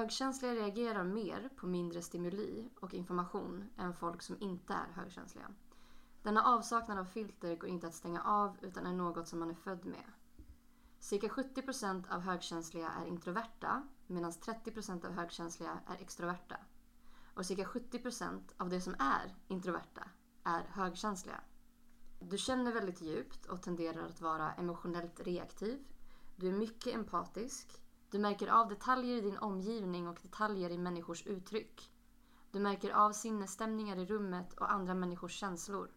Högkänsliga reagerar mer på mindre stimuli och information än folk som inte är högkänsliga. Denna avsaknad av filter går inte att stänga av utan är något som man är född med. Cirka 70% av högkänsliga är introverta medan 30% av högkänsliga är extroverta. Och cirka 70% av de som är introverta är högkänsliga. Du känner väldigt djupt och tenderar att vara emotionellt reaktiv. Du är mycket empatisk. Du märker av detaljer i din omgivning och detaljer i människors uttryck. Du märker av sinnesstämningar i rummet och andra människors känslor.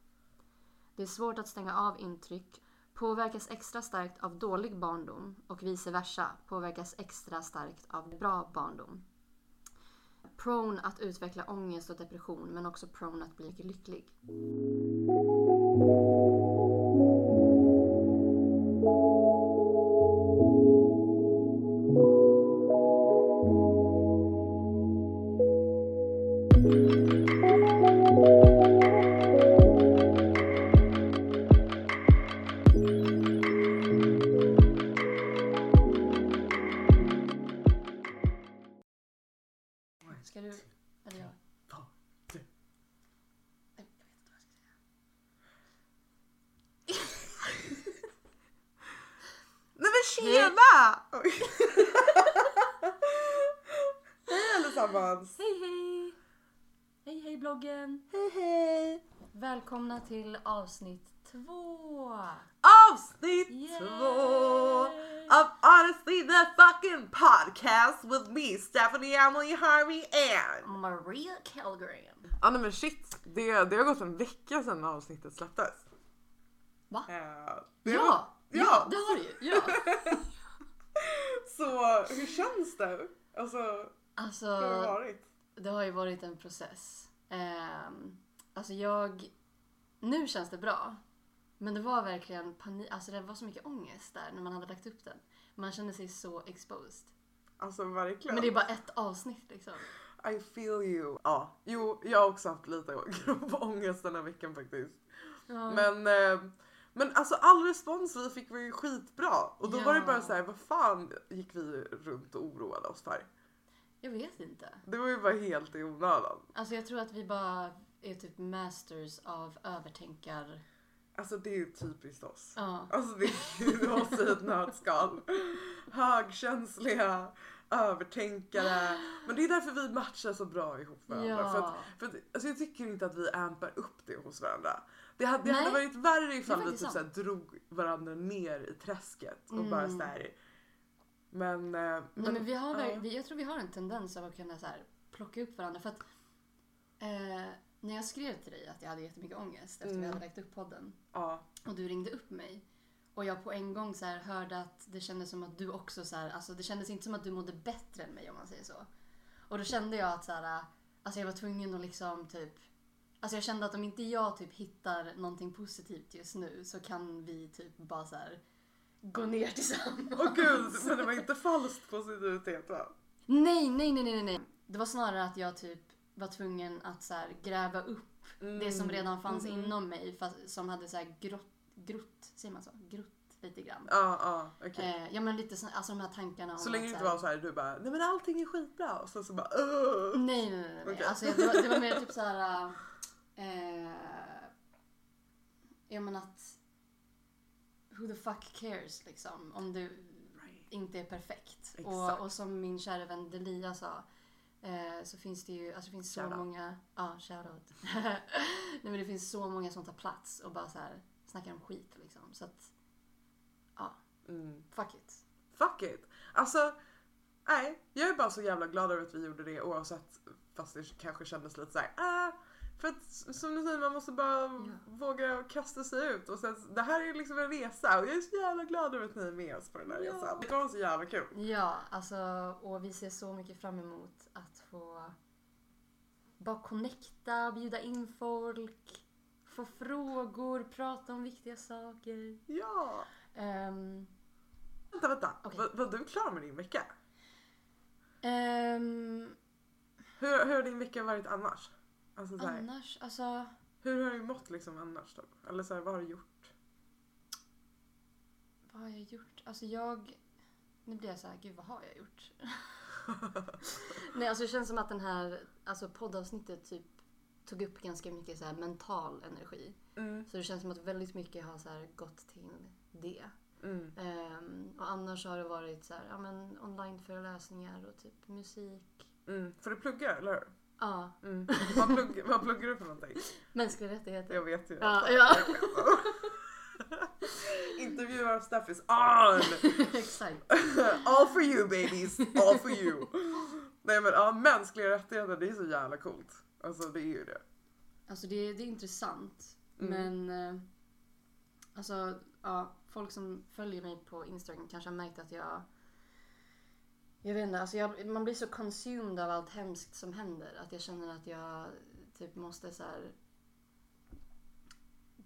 Det är svårt att stänga av intryck, påverkas extra starkt av dålig barndom och vice versa påverkas extra starkt av bra barndom. Prone att utveckla ångest och depression men också prone att bli lycklig. Allesammans! Hej hej! Hej hej bloggen! Hej hej! Välkomna till avsnitt två! Avsnitt Yay! två of Honestly the fucking podcast with me, Stephanie Emily Harvey and... Maria Kellgren. Ja nej men shit, det, det har gått en vecka sedan avsnittet släpptes. Va? Eh, det Ja! var- Ja, det har du ju! Ja. Så hur känns det? Alltså, hur Alltså, har det varit? det har ju varit en process. Um, alltså jag... Nu känns det bra. Men det var verkligen panik. Alltså det var så mycket ångest där när man hade lagt upp den. Man kände sig så exposed. Alltså verkligen. Men det är bara ett avsnitt liksom. I feel you. Ja, jo, jag har också haft lite grov ångest den här veckan faktiskt. Ja. Men, eh, men alltså all respons vi fick var ju skitbra. Och då var det Ja. bara så här, vad fan gick vi runt och oroade oss för? Jag vet inte. Det var ju bara helt i onödan. Alltså jag tror att vi bara är typ masters av övertänkar... Alltså det är ju typiskt oss. Ja. Alltså det är ju oss i ett nötskal. Högkänsliga, övertänkare. Men det är därför vi matchar så bra ihop varandra. Ja. För att, för att, alltså jag tycker inte att vi ampar upp det hos varandra. Det hade, det hade varit värre ifall vi typ såhär, drog varandra ner i träsket och bara Mm. såhär. Men, eh, Nej, men vi har, ja. vi, jag tror vi har en tendens av att kunna så här, plocka upp varandra. För att eh, när jag skrev till dig att jag hade jättemycket ångest efter vi Mm. hade lagt upp podden Ja, och du ringde upp mig och jag på en gång så här hörde att det kändes som att du också så här, alltså det kändes inte som att du mådde bättre än mig om man säger så. Och då kände jag att så här, alltså jag var tvungen att liksom typ Alltså jag kände att om inte jag typ hittar någonting positivt just nu så kan vi typ bara så här gå ner tillsammans. Åh gud, men det var inte falskt positivitet va? Nej, nej, nej, nej, nej. Det var snarare att jag typ var tvungen att så här gräva upp det som redan fanns Mhm. inom mig fast som hade så här grott, grott, säger man så? Grott lite grann. Ja, ja, okej. Eh, ja men lite så, alltså de här tankarna om Så länge det inte var så här, du bara, nej men allting är skitbra och sen så bara, "Åh." Nej, nej, nej. nej. Okej. Alltså, det, var, det var mer typ så här. Eh, ja men att who the fuck cares liksom om du inte är perfekt. Och, och som min kära vän Delia sa eh, så finns det ju alltså, det finns så många, ja shoutout. Nej men det finns så många som tar plats och bara så här snackar om skit liksom. Så att ja, Mm. fuck it. Fuck it. Alltså, nej. Jag är bara så jävla glad över att vi gjorde det oavsett fast det kanske kändes lite såhär, ah, för att som du säger man måste bara Ja. våga kasta sig ut och sen, det här är liksom en resa och jag är så jävla glad över att ni är med oss på den här Ja. resan. Det vara så jävla kul. Ja, alltså och vi ser så mycket fram emot att få bara connecta, bjuda in folk, få frågor, prata om viktiga saker. Ja. Ehm, Vänta, vänta. Okej. Var, var du klar med din vecka? ehm, Hur, hur har din vecka varit annars? Alltså, så här, annars, alltså hur har du mått liksom annars? Då? Eller så här, vad har du gjort? vad har jag gjort? Alltså jag, nu blir jag så här, gud vad har jag gjort? Nej, alltså det känns som att den här alltså poddavsnittet typ tog upp ganska mycket så här mental energi. Mm, Så det känns som att väldigt mycket har så här gått till det. mm. Ehm, och annars har det varit så här, ja men onlineföreläsningar och typ musik. Mm. För du pluggar, eller hur? Ja, Mm. Vad, plugg, vad pluggar du för någonting? mänskliga rättigheter. Jag vet ju. Ja, ja. Intervjuar stuff is on! Exakt. All for you babies! All for you! Nej men ja, mänskliga rättigheter det är så jävla coolt. Alltså det är ju det. Alltså det, det är intressant. Mm. Men eh, alltså, ja, folk som följer mig på Instagram kanske har märkt att jag jag vet inte, alltså jag, man blir så consumed av allt hemskt som händer att jag känner att jag typ måste så här,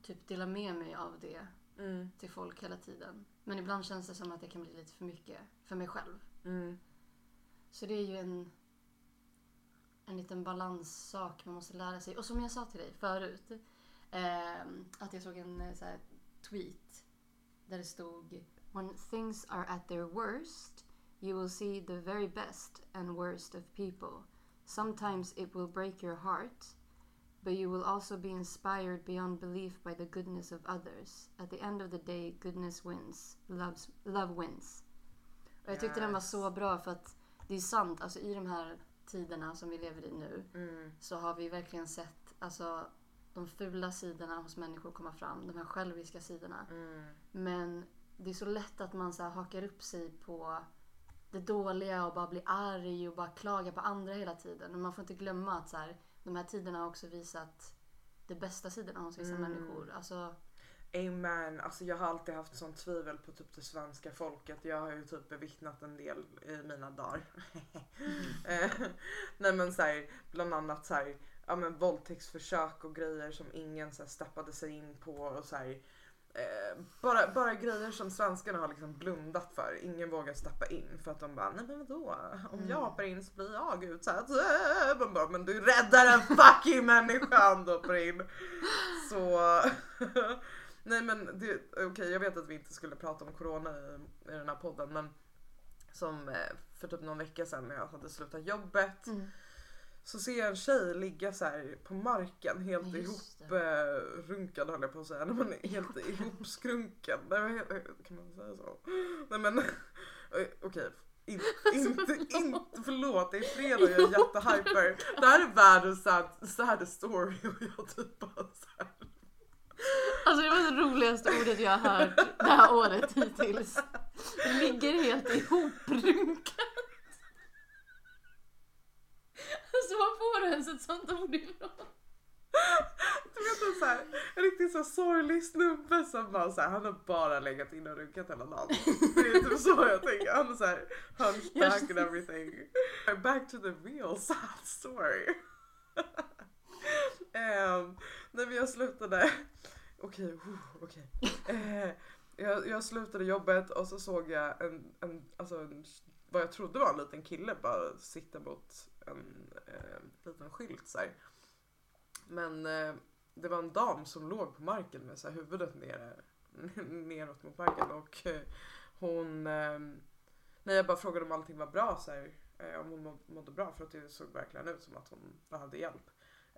typ dela med mig av det Mm. till folk hela tiden. Men ibland känns det som att det kan bli lite för mycket för mig själv. Mm. Så det är ju en, en liten balanssak man måste lära sig. Och som jag sa till dig förut, eh, att jag såg en eh, så här, tweet där det stod When things are at their worst you will see the very best and worst of people. Sometimes it will break your heart but you will also be inspired beyond belief by the goodness of others. At the end of the day goodness wins. Loves, love wins. Och jag tyckte den var Yes. så bra för att det är sant, alltså i de här tiderna som vi lever i nu Mm. så har vi verkligen sett alltså, de fula sidorna hos människor komma fram. De här själviska sidorna. Mm. Men det är så lätt att man så här, hakar upp sig på det dåliga och bara blir arg och bara klagar på andra hela tiden. Men man får inte glömma att så här, de här tiderna har också visat det bästa sidorna hos vissa Mm. människor. Alltså, Amen. Alltså jag har alltid haft sån tvivel på typ det svenska folket. Jag har ju typ bevittnat en del i mina dagar. Eh, Nej men såhär, bland annat såhär, ja men våldtäktsförsök och grejer som ingen så här, steppade sig in på och såhär. Eh, bara, bara grejer som svenskarna har liksom blundat för. Ingen vågar steppa in för att de bara, nej men vadå? Om jag Mm. hoppar in så blir jag utsatt. Man bara, men du räddar en fucking människa om du hoppar in. Så Nej men okej jag vet att vi inte skulle prata om corona i, i den här podden men som eh, för typ någon vecka sedan när jag hade slutat jobbet mm. Så ser jag en tjej ligga så här på marken helt Ja, just ihop eh, runkad höll jag på att säga. Nej, men helt ihopskrunken. Nej, helt- kan man säga så? Nej men eh, okej. In, inte, inte, förlåt det är fredag jag är jättehyper. Det här är världens sad, sad story och jag typ bara så här. Alltså det var det roligaste ordet jag har hört det här året hittills. Ligger helt ihoprunkat. Alltså var får du ens ett sånt ord ifrån? Du vet en så här, en riktigt så sorglig snubbe som bara så här, han har bara legat in och runkat hela dagen. Det är typ så jag tänker. Han är så här hunchback and everything. Back to the real sad story. um, nej men jag slutade, okej, okay, okej. Eh, jag, jag slutade jobbet och så såg jag en, en, alltså en, vad jag trodde var en liten kille bara sitta mot en eh, liten skylt så här. Men eh, det var en dam som låg på marken med så här, huvudet nere, neråt mot marken och eh, hon, eh, när jag bara frågade om allting var bra så här, eh, om hon mådde bra för att det såg verkligen ut som att hon behövde hjälp.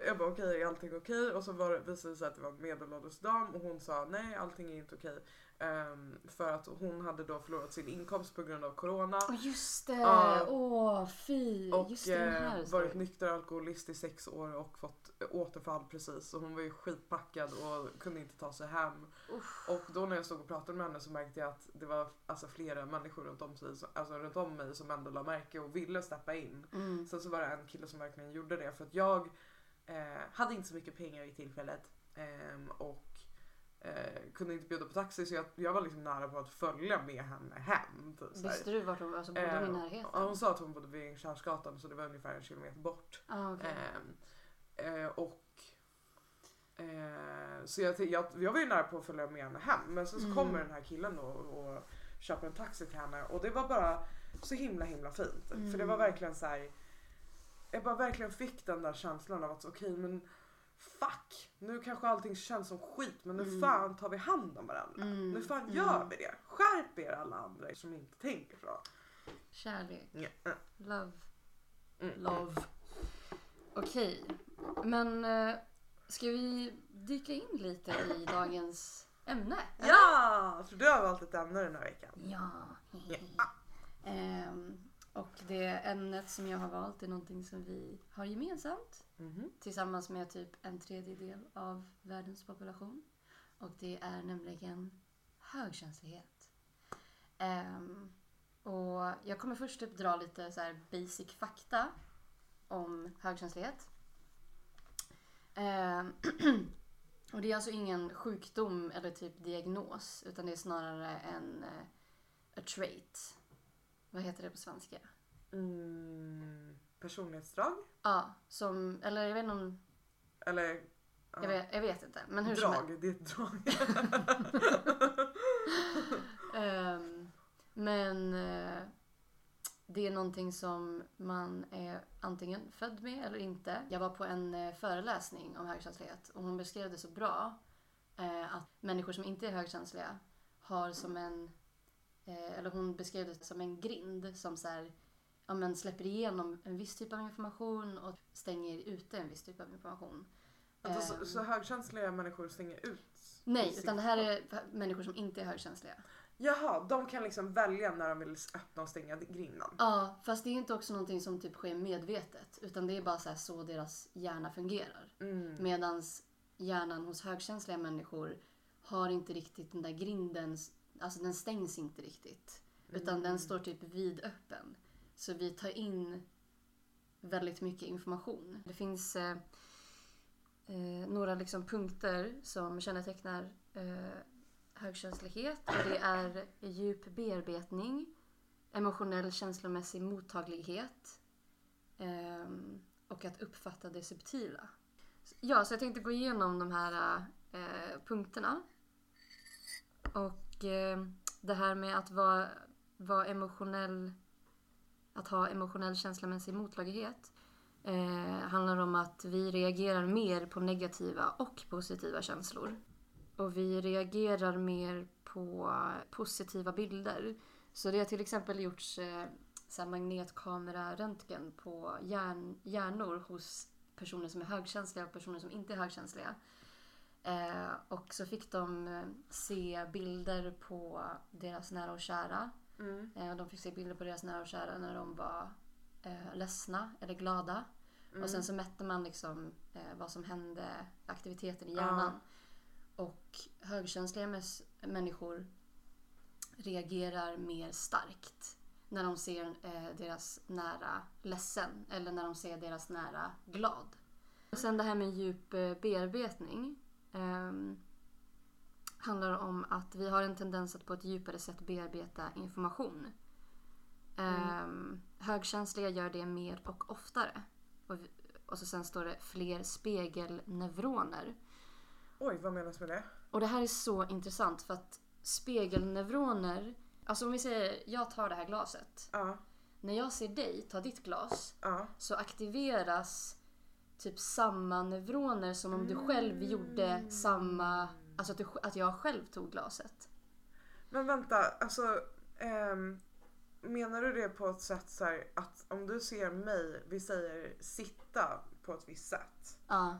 Jag bara okej, är allting okej? Och så var visade det sig att det var en medelålders dam och hon sa nej, allting är inte okej. Ehm, för att hon hade då förlorat sin inkomst på grund av corona. Åh just det! Åh fy! Och just den eh, här varit nykter alkoholist i sex år och fått eh, återfall precis. Så hon var ju skitpackad och kunde inte ta sig hem. Uff. Och då när jag stod och pratade med henne så märkte jag att det var alltså, flera människor runt om, sig, alltså, runt om mig som ändå la märke och ville steppa in. Mm. Sen så var det en kille som verkligen gjorde det för att jag eh, hade inte så mycket pengar i tillfället. ehm, och eh, kunde inte bjuda på taxi så jag, jag var liksom nära på att följa med henne hem. Typ. Visste du vart hon alltså, bodde hon i Eh, närheten? Hon sa att hon bodde vid Kärrsgatan så det var ungefär en kilometer bort. Ah, okej. Ehm, eh, och eh, Så jag, jag, jag var ju nära på att följa med henne hem men sen så Mm. kommer den här killen då och, och köper en taxi till henne och det var bara så himla himla fint. För det var Mm. verkligen så här. Jag bara verkligen fick den där känslan av att okej men fuck nu kanske allting känns som skit men nu Mm. fan tar vi hand om varandra. Mm, Nu fan mm. gör vi det. Skärp er alla andra som inte tänker så. Kärlek. Äh, Love. Mm. Love. Okej. Men eh, ska vi dyka in lite i dagens ämne? eller? Ja! Så du har valt ett ämne den här veckan. Ja. Ehm, och det ämnet som jag har valt är någonting som vi har gemensamt Mhm. tillsammans med typ en tredjedel av världens population. Och det är nämligen högkänslighet. Ehm, och jag kommer först typ dra lite så basic fakta om högkänslighet. Ehm, och det är alltså ingen sjukdom eller typ diagnos utan det är snarare en eh, a trait. Vad heter det på svenska? Mm, personlighetsdrag? Ja, som, eller jag vet inte om, Eller ja, jag vet, jag vet inte. Men hur som drag, det är ett drag. Ehm, men eh, det är någonting som man är antingen född med eller inte. Jag var på en eh, föreläsning om högkänslighet och hon beskrev det så bra eh, att människor som inte är högkänsliga har som en, eller hon beskrev det som en grind som så här, ja, men släpper igenom en viss typ av information och stänger ute en viss typ av information. Alltså, så, Ehm. så högkänsliga människor stänger ut? Nej, utan det här är människor som inte är högkänsliga. Jaha, de kan liksom välja när de vill öppna och stänga grinden? Ja, fast det är inte också någonting som typ sker medvetet. Utan det är bara så, här så deras hjärna fungerar. Mm. Medan hjärnan hos högkänsliga människor har inte riktigt den där grinden, alltså den stängs inte riktigt. Utan Mm. den står typ vidöppen. Så vi tar in väldigt mycket information. Det finns eh, eh, några liksom punkter som kännetecknar eh, högkänslighet. Och det är djup bearbetning, emotionell känslomässig mottaglighet ehm, och att uppfatta det subtila. Ja, så jag tänkte gå igenom de här eh, punkterna. Och Eh, det här med att vara, vara emotionell, att ha emotionell känslomässig motlagighet eh, handlar om att vi reagerar mer på negativa och positiva känslor. Och vi reagerar mer på positiva bilder. Så det har till exempel gjorts eh, så magnetkameraröntgen magnetkamera-röntgen på hjärn, hjärnor hos personer som är högkänsliga och personer som inte är högkänsliga. Eh, och så fick de eh, se bilder på deras nära och kära. Mm. Eh, och de fick se bilder på deras nära och kära när de var eh, ledsna eller glada. Mm. Och sen så mätte man liksom eh, vad som hände, aktiviteten i hjärnan. Och högkänsliga människor reagerar mer starkt när de ser eh, deras nära ledsen eller när de ser deras nära glad. Och sen det här med djup eh, bearbetning ehm, handlar om att vi har en tendens att på ett djupare sätt bearbeta information. Ehm, högkänsliga gör det mer och oftare. Och, och så sen står det fler spegelneuroner. Oj, vad menas med det? Och det här är så intressant för att spegelneuroner, alltså om vi säger jag tar det här glaset. Ja, När jag ser dig ta ditt glas ja. så aktiveras typ samma neuroner som om du själv gjorde samma, alltså att, du, att jag själv tog glaset. Men vänta, alltså ehm, menar du det på ett sätt så här att om du ser mig, vi säger sitta på ett visst sätt. Ja.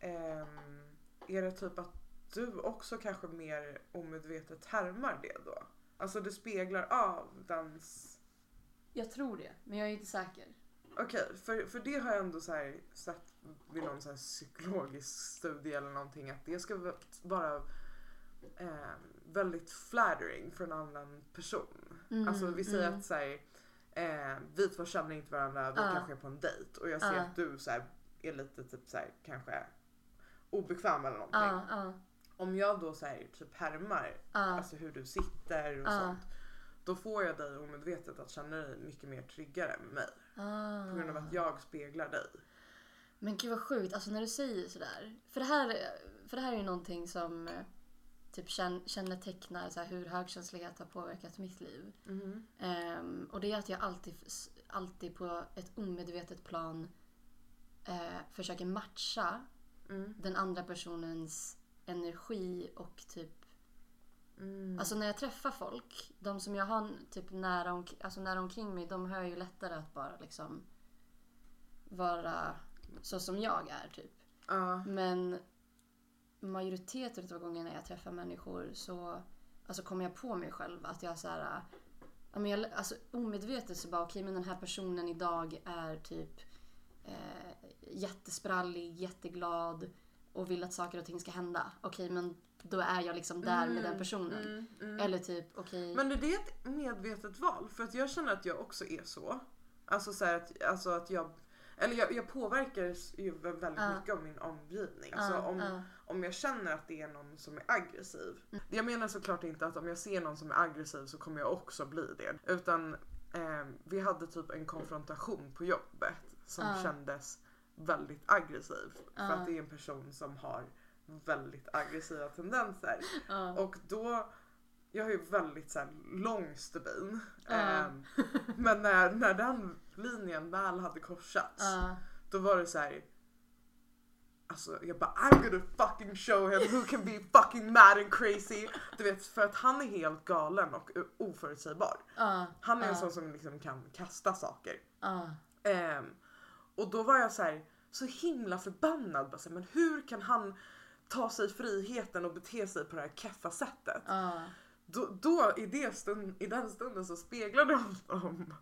ehm, är det typ att du också kanske mer omedvetet härmar det då? Alltså det speglar av dens... Jag tror det, men jag är inte säker. Okej, för, för det har jag ändå så här sett vid någon så här psykologisk studie eller någonting att det ska vara eh, väldigt flattering för en annan person. Mm, alltså vi säger mm. att så här, eh, vi två känner inte varandra, vi Ja. kanske är på en dejt och jag ser Ja. att du så här, är lite typ så här, kanske obekväm eller någonting. Ja, Om jag då så här, typ härmar alltså hur du sitter och sånt. Då får jag dig omedvetet att känna dig mycket mer tryggare med mig. Ah. På grund av att jag speglar dig. Men gud vad sjukt, alltså när du säger sådär. För det här, för det här är ju någonting som eh, typ känn- kännetecknar så här, hur högkänslighet har påverkat mitt liv. Mhm. Ehm, och det är att jag alltid, alltid på ett omedvetet plan eh, försöker matcha Mm. den andra personens energi och typ Mm. Alltså när jag träffar folk, de som jag har typ nära, om, alltså nära omkring mig, de har ju lättare att bara liksom vara så som jag är typ. Ja. Men majoriteten av gångerna jag träffar människor så alltså kommer jag på mig själv att jag så här, ja, men jag, alltså omedvetet så bara okej men den här personen idag är typ eh, jättesprallig, jätteglad och vill att saker och ting ska hända. Okej men då är jag liksom där med den personen. Mm, mm. Eller typ okej. Men är det ett medvetet val? För att jag känner att jag också är så. Alltså, så att, alltså att jag eller jag, jag påverkas ju väldigt Ja. mycket av min omgivning. Alltså Ja, om, ja. om jag känner att det är någon som är aggressiv. Jag menar såklart inte att om jag ser någon som är aggressiv så kommer jag också bli det. Utan eh, vi hade typ en konfrontation på jobbet som kändes väldigt aggressiv. För att det är en person som har väldigt aggressiva tendenser. Ja. Och då, jag är ju väldigt så här, lång stubin. Ja. Ehm, men när, när den linjen väl hade korsats, då var det så här. Alltså jag bara I'm gonna fucking show him who can be fucking mad and crazy. Du vet för att han är helt galen och oförutsägbar. Ja. Han är en Ja. sån som liksom kan kasta saker. Ja. Ehm, och då var jag så här så himla förbannad. Bara så här, men hur kan han ta sig friheten och bete sig på det här keffa sättet? Ja. Då, då i, det stund, i den stunden så speglade jag honom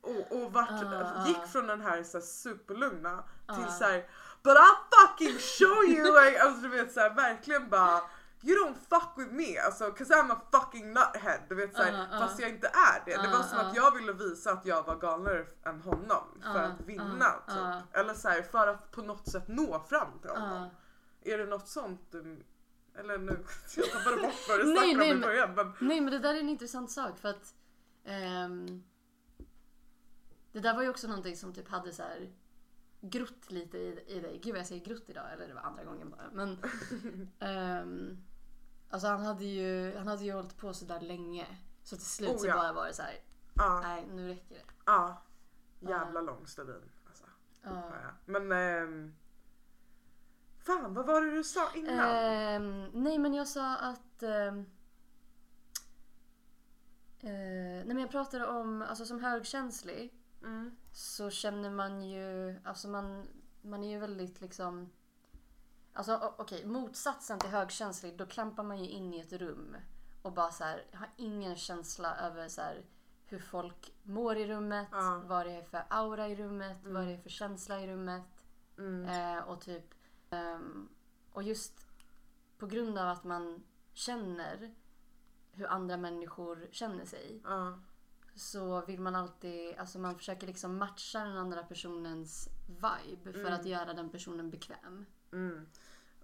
och, och vart, Ah, gick från den här, så här superlugna till Ah. så här But I'll fucking show you! Like, alltså du vet så här, verkligen bara You don't fuck with me alltså cause I'm a fucking nuthead. Du vet så här, Ah, ah. fast jag inte är det. Det var som att jag ville visa att jag var galnare än honom för att vinna typ. Eller så här, för att på något sätt nå fram till honom. Är det något sånt du... Eller nu, jag tappade bort vad du Nej, snackade om nej, i men- början men... Nej men det där är en intressant sak för att ehm, Det där var ju också någonting som typ hade så här grott lite i, i dig. Gud vad jag säger grott idag eller det var andra gången bara. Men ehm, Alltså han hade ju, han hade ju hållit på så där länge. Så till slut Oh, så ja. bara var det så här. Ja, nej nu räcker det. ja. Jävla lång stubin. Alltså. Ja. Men... ehm, fan, vad var det du sa innan? Ehm, nej men jag sa att ehm, eh, Nej men jag pratade om, alltså som högkänslig Mm. så känner man ju, alltså man, man är ju väldigt liksom Alltså o- okej, motsatsen till högkänslig då klampar man ju in i ett rum och bara så här, har ingen känsla över så här, hur folk mår i rummet, Ja. vad det är för aura i rummet, vad det är för känsla i rummet. Mm. Eh, och typ ehm, Och just på grund av att man känner hur andra människor känner sig Ja. så vill man alltid, alltså man försöker liksom matcha den andra personens vibe för att göra den personen bekväm. Mm.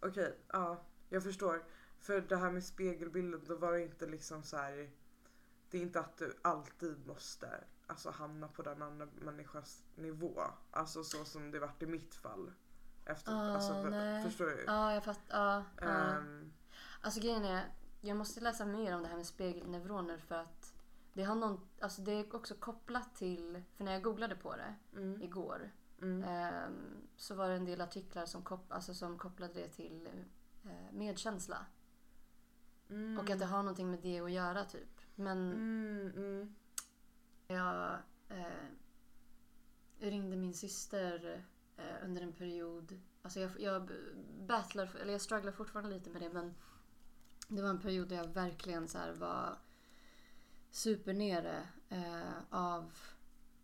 Okej, ja. Jag förstår. För det här med spegelbilden, då var det inte liksom så här. Det är inte att du alltid måste alltså, hamna på den andra människans nivå. Alltså så som det vart i mitt fall. Efter, Ah, alltså, för, förstår du? Ja, jag fattar. Ja, ja. Ehm, Alltså grejen är, jag måste läsa mer om det här med spegelneuroner för att det har någon, alltså det är också kopplat till, för när jag googlade på det mm, igår mm, ehm, så var det en del artiklar som, kop, alltså som kopplade det till eh, medkänsla. mm, Och att det har någonting med det att göra typ. Men mm, mm. jag eh, ringde min syster eh, under en period. Alltså jag, jag battlar, eller jag strugglar fortfarande lite med det men det var en period där jag verkligen så var supernere eh, av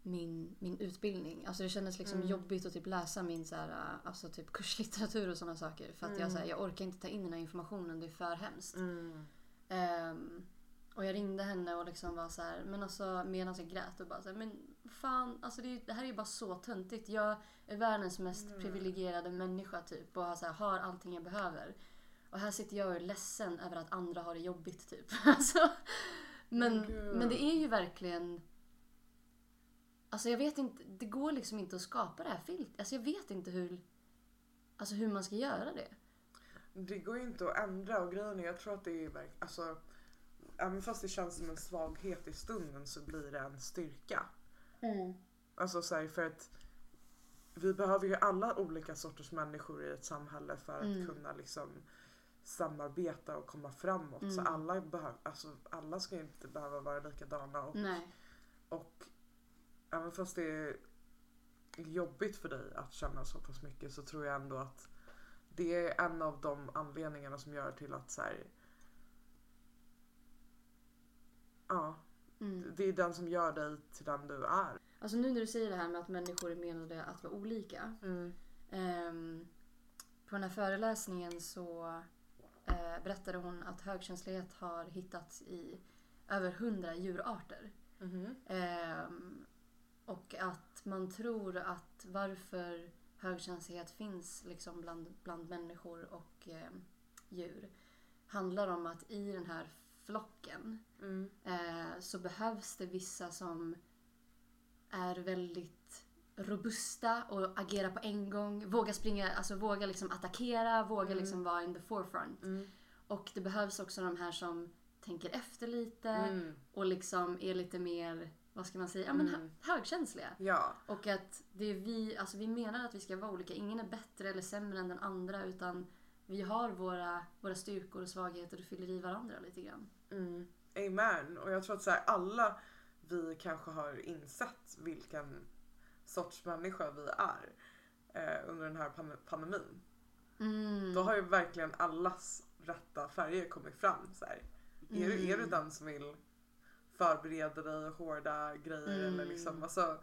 min, min utbildning. Alltså det kändes liksom Mm. jobbigt att typ läsa min så här, eh, alltså typ kurslitteratur och sådana saker. För att jag, så här, jag orkar inte ta in den här informationen, det är för hemskt. Mm. Ehm, och jag ringde henne och liksom var så här, men alltså medan jag grät och bara så här, men fan, alltså det, det här är ju bara så töntigt. Jag är världens mest Mm. privilegierade människa typ och har, så här, har allting jag behöver. Och här sitter jag och är ledsen över att andra har det jobbigt typ. alltså, men, gud. men det är ju verkligen Alltså jag vet inte, det går liksom inte att skapa det här filtret. Alltså jag vet inte hur Alltså hur man ska göra det. Det går ju inte att ändra och grejen är jag tror att det är verk- alltså Även fast det känns som en svaghet i stunden så blir det en styrka. Alltså så här, för att vi behöver ju alla olika sorters människor i ett samhälle för att Mm. kunna liksom samarbeta och komma framåt. Så Mm. alla, behöv, alltså, alla ska ju inte behöva vara likadana. Och, Nej. och även fast det är jobbigt för dig att känna så pass mycket så tror jag ändå att det är en av de anledningarna som gör till att så här, Ja, Mm. det är den som gör dig till den du är. Alltså nu när du säger det här med att människor är menade att vara olika. Ehm, på den här föreläsningen så eh, berättade hon att högkänslighet har hittats i över hundra djurarter. Mhm. Ehm, och att man tror att varför högkänslighet finns liksom bland, bland människor och ehm, djur handlar om att i den här flocken Mm. eh, så behövs det vissa som är väldigt robusta och agerar på en gång. Våga springa, alltså våga liksom attackera, våga Mm. liksom vara in the forefront. Mm. Och det behövs också de här som tänker efter lite Mm. och liksom är lite mer, vad ska man säga, ja men Mm. hö- högkänsliga. Ja. Och att det är vi, alltså vi menar att vi ska vara olika. Ingen är bättre eller sämre än den andra utan vi har våra, våra styrkor och svagheter och fyller i varandra lite grann. Mm. Amen. Och jag tror att så här, alla vi kanske har insett vilken sorts människa vi är eh, under den här pan- pandemin. Mm. Då har ju verkligen allas rätta färger kommit fram. Så här. Är, du, är du Mm. den som vill förbereda dig hårda grejer Mm. eller liksom alltså,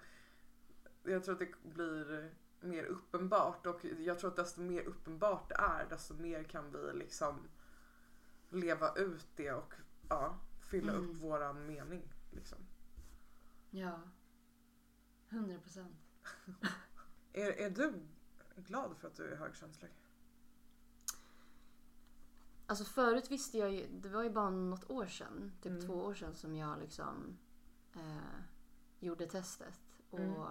Jag tror att det blir mer uppenbart och jag tror att desto mer uppenbart det är desto mer kan vi liksom leva ut det och ja, fylla Mm. upp våran mening. Liksom. Ja. 100 procent. Är, är du glad för att du är högkänslig? Alltså förut visste jag ju, det var ju bara något år sedan, typ Mm. två år sedan som jag liksom eh, gjorde testet. Och Mm.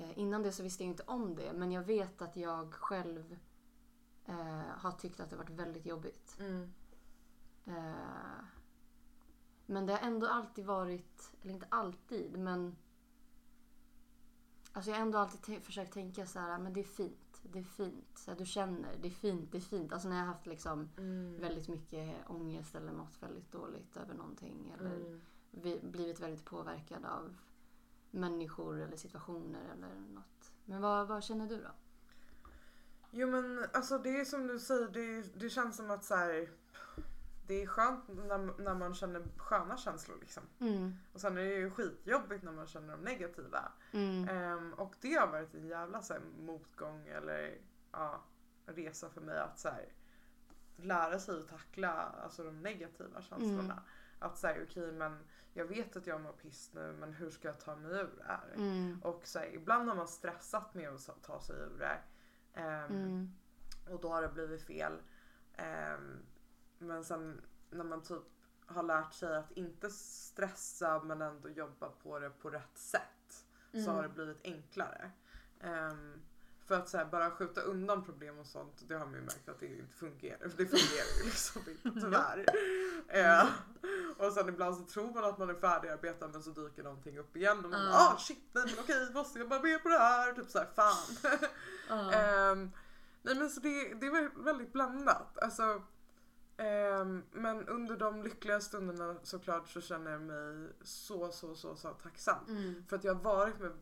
Eh, innan det så visste jag inte om det men jag vet att jag själv eh, har tyckt att det varit väldigt jobbigt. Eh, men det har ändå alltid varit, eller inte alltid men Alltså jag har ändå alltid te- försökt tänka så här, men det är fint. Det är fint. Så här, du känner, det är fint, det är fint. Alltså när jag har haft liksom Mm. väldigt mycket ångest eller mått väldigt dåligt över någonting. Eller Mm. vi, blivit väldigt påverkad av människor eller situationer eller något. Men vad, vad känner du då? Jo men alltså det är som du säger, det, det känns som att så här, det är skönt när, när man känner sköna känslor liksom. Mm. Och sen är det ju skitjobbigt när man känner de negativa. Mm. Ehm, och det har varit en jävla så här, motgång eller ja, resa för mig att så här, lära sig att tackla alltså, de negativa känslorna. Mm. Att säga okej men jag vet att jag mår piss nu men hur ska jag ta mig ur det här? Mm. Och så här, ibland har man stressat med att ta sig ur det. Ehm, Mm. och då har det blivit fel. Ehm, men sen när man typ har lärt sig att inte stressa men ändå jobba på det på rätt sätt så Mm. har det blivit enklare. Ehm, för att så här, bara skjuta undan problem och sånt, det har man ju märkt att det inte fungerar. För det fungerar ju liksom inte tyvärr. Eh, och sen ibland så tror man att man är färdigarbetad men så dyker någonting upp igen och man Ja. ah shit nej men okej måste jag bara med på det här? Typ såhär fan. Ja. Ehm, nej men så det, det är väldigt blandat. Alltså, ehm, men under de lyckliga stunderna såklart så känner jag mig så så så så tacksam. Mm. För att jag har varit med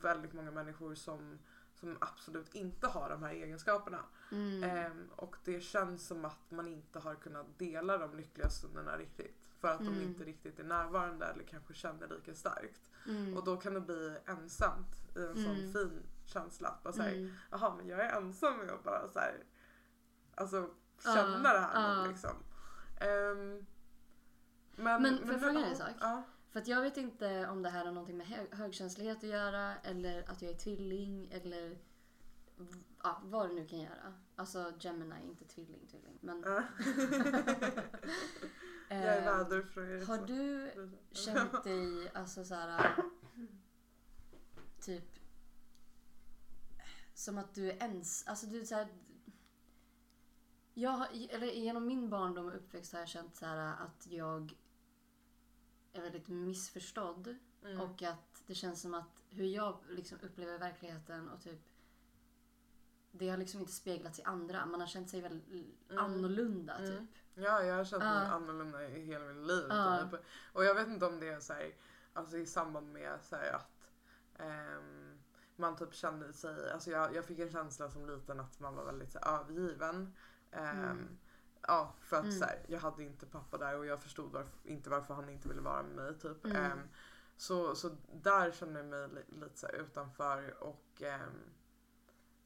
väldigt många människor som, som absolut inte har de här egenskaperna. Mm. Ehm, och det känns som att man inte har kunnat dela de lyckliga stunderna riktigt. För att de Mm. inte riktigt är närvarande eller kanske känner lika starkt. Mm. Och då kan det bli ensamt i en sån Mm. fin känsla. Att bara säga, Mm. jaha men jag är ensam med att bara så här, alltså känna Ja, det här ja. liksom. Ehm, men, Men får jag fråga en sak? Ja. För att jag vet inte om det här har någonting med hög, högkänslighet att göra eller att jag är tvilling eller ja, vad det nu kan göra. Alltså Gemini, inte tvilling tvilling. Men, Ja. jag är eh, väderfröjd. har så- du känt dig alltså så här typ som att du är ens, alltså du så här, jag har, eller genom min barndom och uppväxt har jag känt så här att jag är väldigt missförstådd Mm. och att det känns som att hur jag liksom upplever verkligheten och typ det har liksom inte speglats i andra. Man har känt sig väldigt Mm. annorlunda Mm. typ. Ja, jag har känt mig Ja. annorlunda i hela mitt liv. Ja. Typ. Och jag vet inte om det är så här, alltså i samband med så här att ehm, man typ kände sig, alltså jag, jag fick en känsla som liten att man var väldigt så här, övergiven. Ehm, Mm. Ja, för att Mm. så här, jag hade inte pappa där och jag förstod varför, inte varför han inte ville vara med mig typ. Mm. Ehm, så, så där kände jag mig li, lite så här utanför och ehm,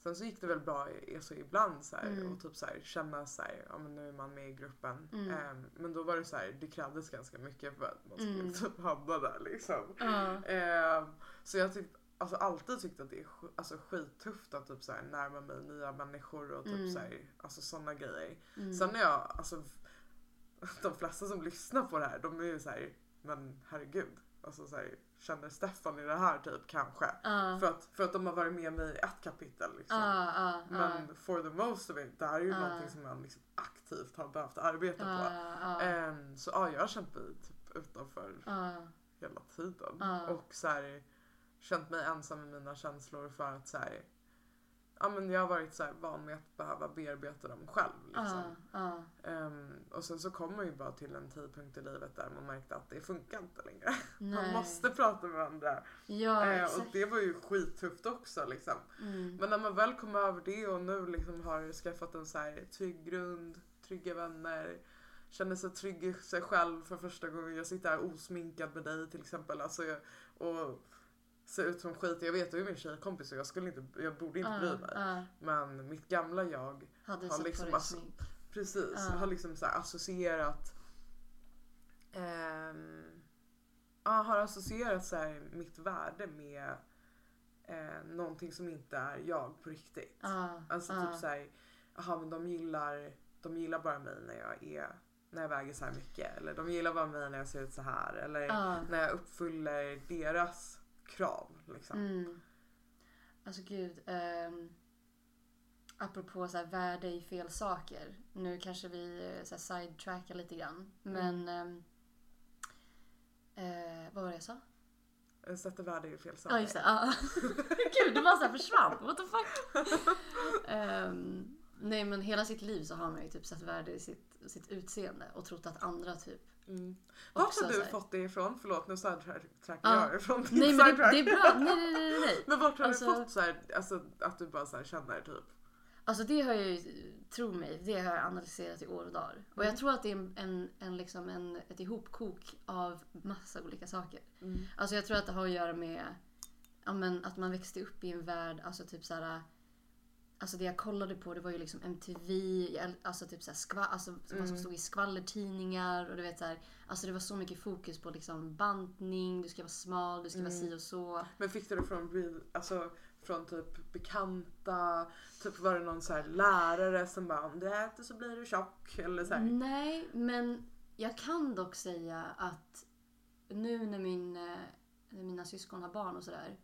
sen så gick det väl bra i- alltså ibland så här, Mm. och typ så här, känna så här, ja men nu är man med i gruppen. Ehm, men då var det så här, det krävdes ganska mycket för att man skulle Mm. typ hamna där liksom. Ehm, så jag typ, alltså alltid tyckt att det är alltså, skittufft att typ så här, närma mig nya människor och typ Mm. så här, alltså sådana grejer. Mm. Sen är jag, alltså de flesta som lyssnar på det här, de är ju så här, men herregud. Alltså så här, känner Stefan i det här typ kanske? Ja. För, att, för att de har varit med mig i ett kapitel liksom. Ja, ja, Men for the most of it, det här är ju Ja. någonting som man liksom aktivt har behövt arbeta på. Ehm, så ja, jag har känt mig typ utanför hela tiden. Och så här, känt mig ensam med mina känslor för att så här, ja, men jag har varit så här, van med att behöva bearbeta dem själv. Liksom. Ja, ja. Ehm, och sen så kommer man ju bara till en tidpunkt i livet där man märkte att det funkar inte längre. Man Nej. måste prata med varandra. Ja, Ehm, och det var ju skittufft också liksom. Mm. Men när man väl kom över det och nu liksom har skaffat en så här trygg grund, trygga vänner, känner sig trygg i sig själv för första gången. Jag sitter här osminkad med dig till exempel. Alltså jag, och ser ut som skit. Jag vet, du är min tjejkompis och jag, skulle inte, jag borde inte bry mig. Ja, Men mitt gamla jag hade Har liksom smink. Precis, Ja. har liksom så associerat ehm, ja, har associerat så här mitt värde med eh, någonting som inte är jag på riktigt. Ja, Alltså ja. typ såhär, jaha men de gillar, de gillar bara mig när jag är när jag väger så här mycket. Eller de gillar bara mig när jag ser ut så här. Eller Ja. när jag uppfyller deras krav. Liksom. Mm. Alltså gud. Um, apropå så här, värde i fel saker. Nu kanske vi eh, så här, sidetrackar lite grann. Men... ehm, eh, vad var det jag sa? Jag sätter värde i fel saker. Ja just det. Ja. gud det bara så här försvann. What the fuck? Ehm, nej men hela sitt liv så har man ju typ satt värde i sitt, sitt utseende och trott att andra typ Mm. Också har du här- fått det ifrån? Förlåt nu sidetrackar Ja. jag ifrån din Nej men det, det är bra. Nej nej nej nej. Men vart har Alltså- du fått så här, alltså att du bara så här känner typ? Alltså det har jag ju, tro mig, det har jag analyserat i år och dagar. Och Mm. jag tror att det är en, en, en, liksom en, ett ihopkok av massa olika saker. Mm. Alltså jag tror att det har att göra med ja, men, att man växte upp i en värld, alltså typ så här. Alltså det jag kollade på det var ju liksom MTV, alltså typ så skva, alltså vad som Mm. stod i skvallertidningar och du vet så här, Alltså det var så mycket fokus på liksom bantning, du ska vara smal, du ska vara Mm. si och så. Men fick du det från, alltså, från typ bekanta? Typ var det någon så här lärare som bara om du äter så blir du tjock? Eller så här. Nej, men jag kan dock säga att nu när, min, eh, när mina syskon har barn och sådär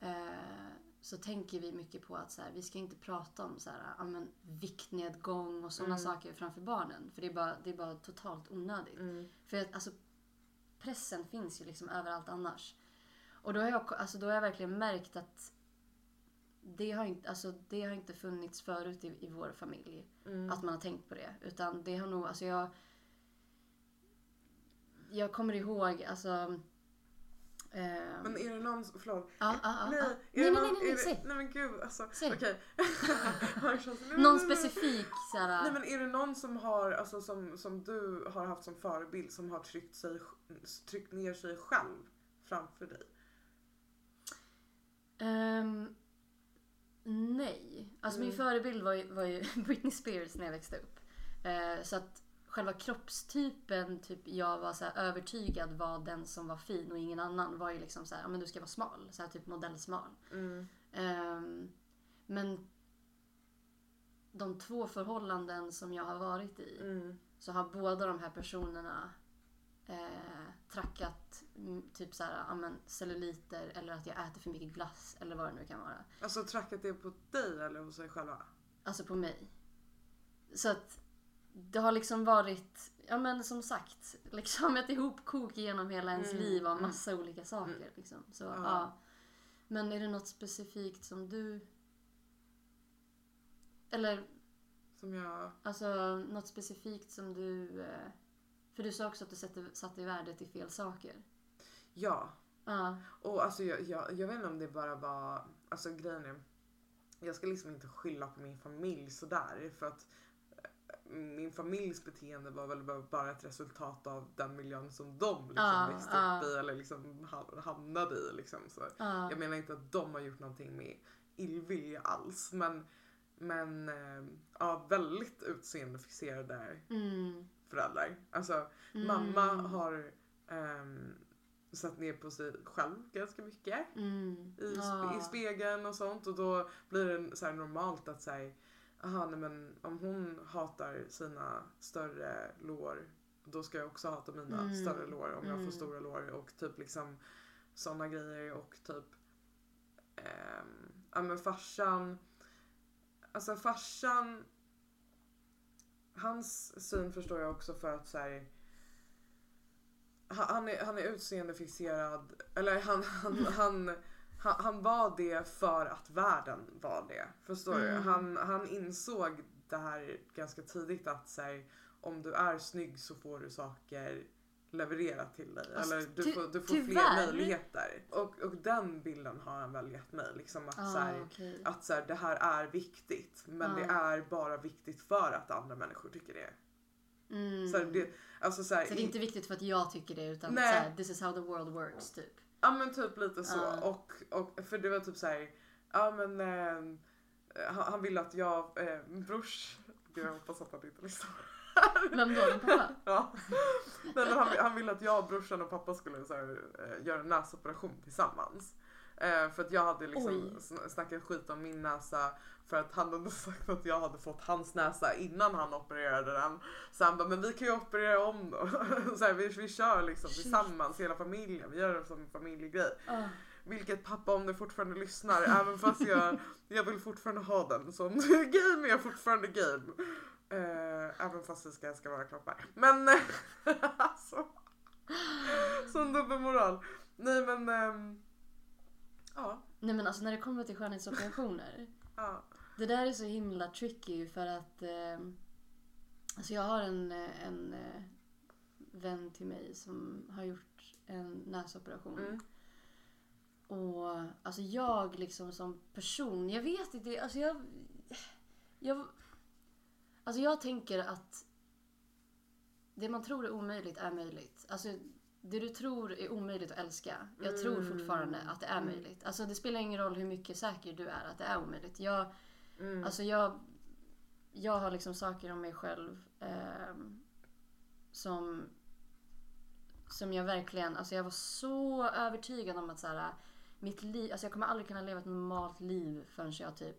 eh, så tänker vi mycket på att så här, vi ska inte prata om så här, ja, men, viktnedgång och sådana Mm. saker framför barnen. För det är bara, det är bara totalt onödigt. Mm. För att, alltså, pressen finns ju liksom överallt annars. Och då har jag, alltså, då har jag verkligen märkt att det har inte, alltså, det har inte funnits förut i, i vår familj. Mm. Att man har tänkt på det. Utan det har nog, alltså jag... Jag kommer ihåg, alltså... Eh, Men är det någon, förlåt. ja, ja, ja, Nej, nej, nej, någon, nej, nej, det, säg. nej men gud alltså. Säg. Okej. Nej, Någon nej, nej, nej. specifik såhär... Nej men är det någon som har, alltså som, som du har haft som förebild som har tryckt, sig, tryckt ner sig själv framför dig? Ehm, nej. Alltså min Mm. förebild var ju, var ju Britney Spears när jag växte upp. Eh, så att själva kroppstypen typ jag var så övertygad var den som var fin och ingen annan var ju liksom så här, men du ska vara smal. Så här typ modellsmal. Mm. Ehm, men de två förhållanden som jag har varit i Mm. så har båda de här personerna eh, trackat typ så här, ja, men celluliter eller att jag äter för mycket glass eller vad det nu kan vara. Alltså trackat det på dig eller hos sig själva? Alltså på mig. Så att det har liksom varit, ja men som sagt, liksom ett ihopkok genom hela ens Mm, liv av mm. massa olika saker. Liksom. Så, Ja. ja. Men är det något specifikt som du Eller Som jag... alltså något specifikt som du... eh, För du sa också att du satte, satte värdet i fel saker. Ja. Ja. Och alltså jag, jag, jag vet inte om det bara var... Alltså grejen är... Jag ska liksom inte skylla på min familj sådär för att min familjs beteende var väl bara- ett resultat av den miljön som de liksom Ja, växte ja. upp i eller liksom ha- hamnade i. Liksom. Så Ja. jag menar inte att de har gjort någonting med illvilja alls men, men eh, ja, väldigt utseendefixerade Mm. föräldrar. Alltså Mm. mamma har ehm, satt ner på sig själv ganska mycket Mm. i, spe, i spegeln och sånt och då blir det så normalt att säga aha nej men om hon hatar sina större lår då ska jag också hata mina Mm. större lår om jag Mm. får stora lår och typ liksom såna grejer och typ ehm, ja men farsan alltså farsan hans syn förstår jag också för att så här, han, han är, han är utseendefixerad eller han, han, han, han, han var det för att världen var det. Förstår du? Mm. Han, han insåg det här ganska tidigt att så här, om du är snygg så får du saker levererat till dig. Alltså, eller du får, du får fler möjligheter. Och, och den bilden har han väl gett mig. Liksom att, Ah, så här, okej. att så här, det här är viktigt men Ja. det är bara viktigt för att andra människor tycker det. Mm. Så, det, alltså, så, här, Så det är inte viktigt för att jag tycker det utan Nej. så this is how the world works typ. Ja men typ lite så. Ja. Och, och för det var typ så här, ja men eh, han, han ville att jag, eh, brors, gud jag hoppas att han inte lyssnar. Vem då? Din pappa? Ja. Nej, men han, han ville att jag, brorsan och pappa skulle så här, eh, göra en näsoperation tillsammans. Eh, för att jag hade liksom sn- snackat skit om min näsa för att han hade sagt att jag hade fått hans näsa innan han opererade den. Så han bara, men vi kan ju operera om då. Så här, vi, vi kör liksom Shit. tillsammans, hela familjen. Vi gör det som en familjegrej. Ah. Vilket pappa om du fortfarande lyssnar, även fast jag, jag vill fortfarande ha den. Så om du är game är jag fortfarande game. Eh, även fast det ska, ska vara knoppar. Men eh, alltså. Sån dubbelmoral. Nej men. ehm, ja. Nej men alltså när det kommer till skönhetsoperationer. ja. Det där är så himla tricky för att eh, alltså jag har en, eh, en eh, vän till mig som har gjort en näsoperation. Mm. Och alltså jag liksom som person, jag vet inte, alltså jag... Jag, alltså jag tänker att det man tror är omöjligt är möjligt. Alltså det du tror är omöjligt att älska, jag tror Mm. fortfarande att det är Mm. möjligt. Alltså det spelar ingen roll hur mycket säker du är att det är omöjligt. Jag, Mm. Alltså jag, jag har liksom saker om mig själv ehm, som, som jag verkligen, alltså jag var så övertygad om att så här, mitt liv, alltså jag kommer aldrig kunna leva ett normalt liv förrän jag typ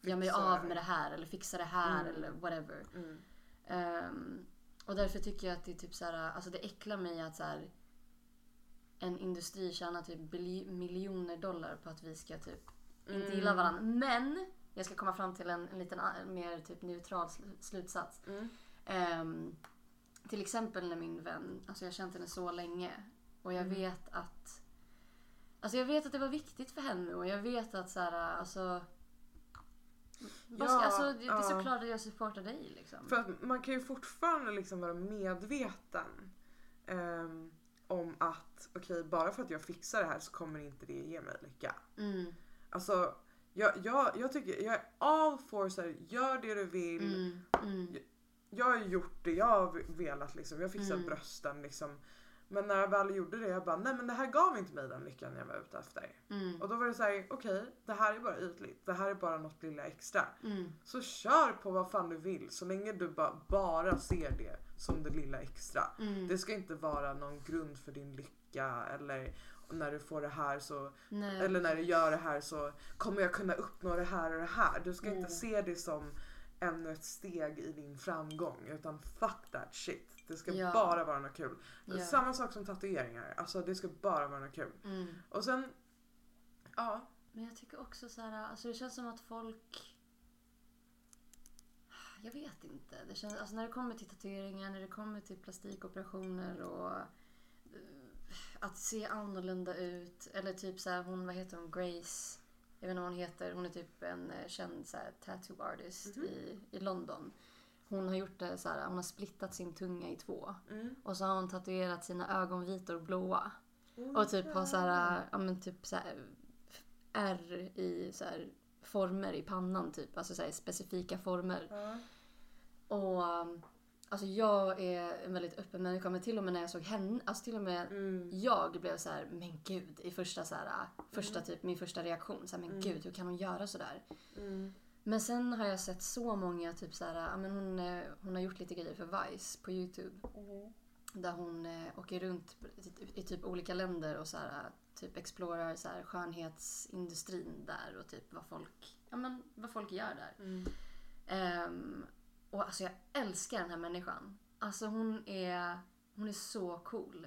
gör mig av med det här eller fixar det här Mm. eller whatever. Mm. Och därför tycker jag att det är typ så här, alltså det äcklar mig att så här, en industri tjänar typ miljoner dollar på att vi ska typ inte gilla Mm. varandra. Men jag ska komma fram till en, en liten mer typ neutral sl- slutsats. Mm. Ehm, till exempel när min vän, alltså jag har känt henne så länge och jag Mm. vet att Alltså jag vet att det var viktigt för henne och jag vet att så här, alltså Ja, alltså, det, det är ja. såklart att jag supportar dig liksom. För att man kan ju fortfarande liksom vara medveten ehm, om att okej, bara för att jag fixar det här så kommer inte det ge mig lycka. Mm, Alltså, jag, jag, jag tycker, jag är all for så här, gör det du vill. mm, mm, Jag har gjort det jag har velat liksom. Jag fixar Mm. brösten liksom. Men när jag väl gjorde det, jag bara nej men det här gav inte mig den lyckan jag var ute efter. mm, Och då var det såhär, okej det här är bara ytligt. Det här är bara något lilla extra. mm, Så kör på vad fan du vill så länge du ba, bara ser det som det lilla extra. mm. Det ska inte vara någon grund för din lycka eller när du får det här så Nej. eller när du gör det här så kommer jag kunna uppnå det här och det här. Du ska Mm. inte se det som ännu ett steg i din framgång utan fuck that shit. Det ska Ja. bara vara något kul. Ja. Samma sak som tatueringar. Alltså det ska bara vara något kul. Mm. Och sen, ja. Men jag tycker också så här, alltså det känns som att folk... Jag vet inte. Det känns, alltså när det kommer till tatueringar, när det kommer till plastikoperationer och eh, att se annorlunda ut. Eller typ så här, hon, vad heter hon, Grace jag vet inte vad hon heter, hon är typ en eh, känd så här, tattoo artist Mhm. i, i London. Hon har gjort det så här, hon har splittat sin tunga i två. Mm. Och så har hon tatuerat sina ögonvitor blåa. Och typ har så här, ja men typ så här R i så här former i pannan typ. Alltså så här specifika former. Ja. Och um, alltså jag är en väldigt öppen människa men till och med när jag såg henne, alltså till och med Mm. jag blev så här, men gud i första så här, första typ min första reaktion så här, men gud hur kan hon göra så där? Mm. Men sen har jag sett så många typ så här, ja men hon, eh, hon har gjort lite grejer för Vice på Youtube. Där hon eh, åker runt i, typ olika länder och så här, typ explorar så här, skönhetsindustrin där och typ vad folk, ja, men, vad folk gör där. Mm. Ehm, och alltså jag älskar den här människan. Alltså hon är, hon är så cool.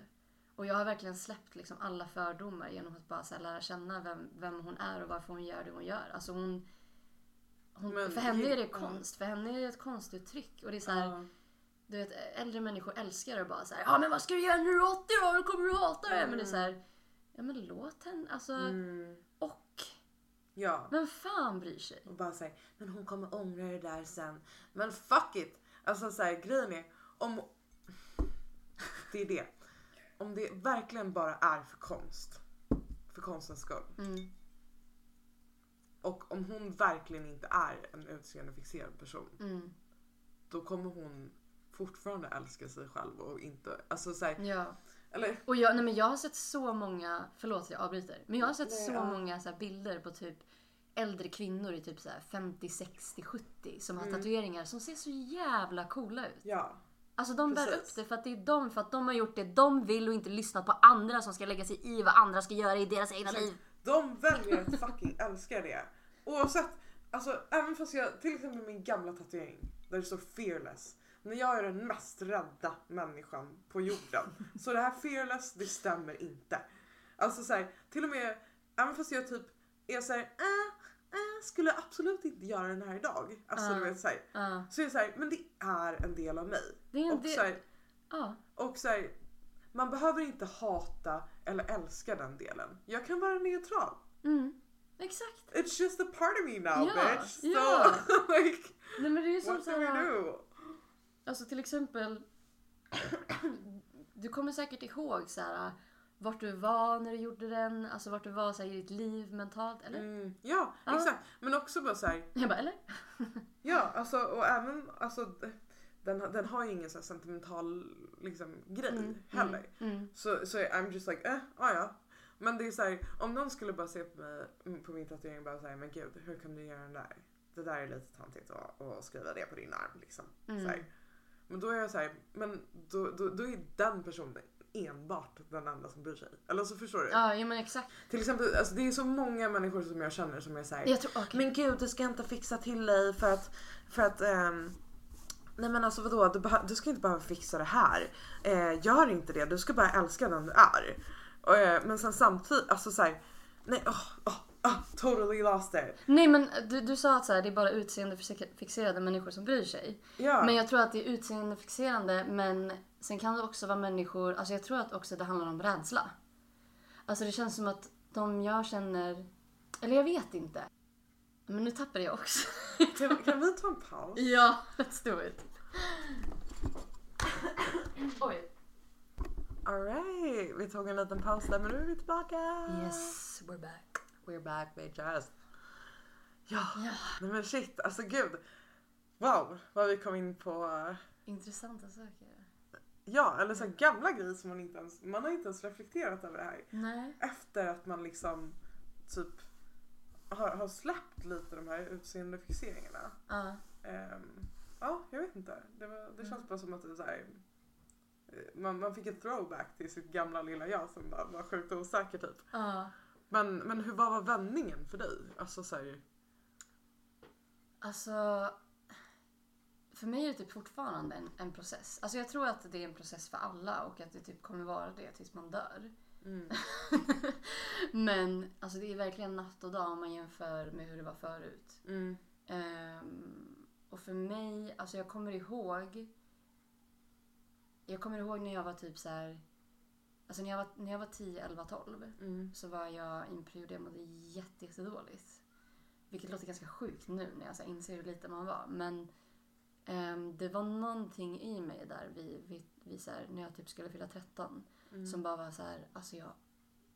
Och jag har verkligen släppt liksom alla fördomar genom att bara så lära känna vem, vem hon är och varför hon gör det hon gör. Alltså hon, hon Men för henne är det konst. För henne är det ett konstuttryck. Och det är så här, du vet, äldre människor älskar det och bara så här, ja men vad ska du göra när du är 80 då? Då kommer du hata det. Men det är så här, ja men låt henne, alltså. Mm. Och, Ja. vem fan bryr sig? Och bara säga, men hon kommer ångra det där sen. Men fuck it! Alltså så här, grejen är, om... Det är det. Om det verkligen bara är för konst, för konstens skull. Mm. Och om hon verkligen inte är en utseendefixerad person, Mm. då kommer hon fortfarande älska sig själv och inte, alltså så här, Ja. eller Och jag, nej men jag har sett så många, förlåt jag avbryter, men jag har sett Nej, så ja. många så bilder på typ äldre kvinnor i typ så här 50, 60, 70 som har Mm. tatueringar som ser så jävla coola ut. ja. Alltså de bär Precis. upp det för att det är de, för att de har gjort det de vill och inte lyssnat på andra som ska lägga sig i vad andra ska göra i deras egna liv. De väljer att fucking älska det. Oavsett, alltså även fast jag, till exempel min gamla tatuering där det står fearless. När jag är den mest rädda människan på jorden. Så det här fearless, det stämmer inte. Alltså så här, till och med, även fast jag typ är såhär, äh, äh, skulle absolut inte göra den här idag. Alltså Ja. du vet såhär. Ja. Så är det såhär, men det är en del av mig. Det är en Och del- så här, Ja. och så här, man behöver inte hata eller älska den delen. Jag kan vara neutral. Mm. Exakt. It's just a part of me now Ja, bitch. So ja. like Nej men det är som what så do we do? Alltså till exempel. du kommer säkert ihåg så här vart du var när du gjorde den, alltså vart du var så här, i ditt liv mentalt, eller? Mm, ja, Ja. exakt. Men också bara så här, Jag bara, eller? ja alltså och även alltså den, den har ju ingen så sentimental liksom grej heller. Mm. Så, så I'm just like, eh, ah, ja. Men det är så här, om någon skulle bara se på mig, mm, på min tatuering och bara säga men gud hur kan du göra den där? Det där är lite töntigt att, att skriva det på din arm liksom. Mm. Men då är jag så här, men då, då, då är den personen enbart den enda som bryr sig. Eller så förstår du? Ja, ja men exakt. Till exempel, alltså, det är så många människor som jag känner som är så här, Jag tror, okej. men gud du ska inte fixa till dig för att, för att ehm, Nej men alltså vadå, du, du ska inte behöva fixa det här. Eh, gör inte det, du ska bara älska den du är. Eh, men sen samtidigt, alltså såhär, nej oh, oh, oh, totally lost it. Nej men du, du sa att så här, det är bara utseendefixerade människor som bryr sig. Ja. Men jag tror att det är utseendefixerande men sen kan det också vara människor, alltså jag tror att också det handlar om rädsla. Alltså det känns som att de jag känner, eller jag vet inte. Men nu tappade jag också. kan, kan vi ta en paus? ja, let's do it. Oj. Alright, vi tog en liten paus där men nu är vi tillbaka. Yes, we're back. We're back bitches. Ja, Ja. nej men shit, alltså gud. Wow, vad vi kom in på. eh, Intressanta saker. Ja, eller så här gamla grejer som man inte ens, man har inte ens reflekterat över det här. Nej. Efter att man liksom typ har, har släppt lite de här utseendefixeringarna. Ja. Ehm, ja, jag vet inte. Det, var, det känns bara som att det är så här, eh, man, man fick ett throwback till sitt gamla lilla jag som bara var sjukt osäker typ. Ja. Men, men hur vad var vändningen för dig? Alltså så här, Alltså, för mig är det typ fortfarande en, en process. Alltså jag tror att det är en process för alla och att det typ kommer vara det tills man dör. mm, Men alltså det är verkligen natt och dag om man jämför med hur det var förut. mm, Ehm, och för mig, alltså jag kommer ihåg. Jag kommer ihåg när jag var typ så här. Alltså när jag var, när jag var 10, 11, 12 mm, så var jag i en period där jag mådde jätte, jättedåligt. vilket låter ganska sjukt nu när jag så inser hur liten man var. Men ehm, det var någonting i mig där vid, vid, vid så här, när jag typ skulle fylla 13 Mm. som bara var så här, alltså jag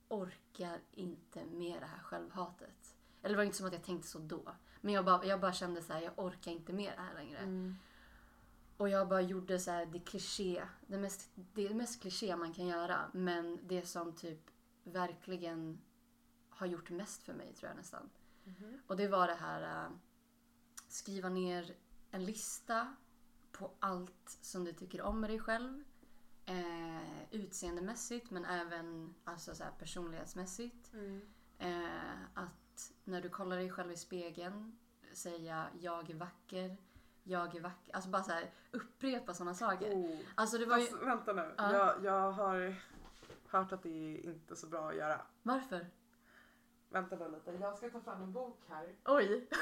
orkar inte med det här självhatet. Eller det var inte som att jag tänkte så då. Men jag bara, jag bara kände så här, jag orkar inte med det här längre. Mm. Och jag bara gjorde så här, det kliché, det mest, det mest kliché man kan göra. Men det som typ verkligen har gjort mest för mig tror jag nästan. Mhm. Och det var det här äh, skriva ner en lista på allt som du tycker om med dig själv. Eh, utseendemässigt men även alltså, så här, personlighetsmässigt. Mm. Eh, att när du kollar dig själv i spegeln säga jag är vacker, jag är vacker. Alltså bara så här, upprepa sådana saker. Oh. Alltså det var ju... Fast vänta nu, Ja. jag, jag har hört att det är inte så bra att göra. Varför? Vänta nu lite, jag ska ta fram en bok här. Oj!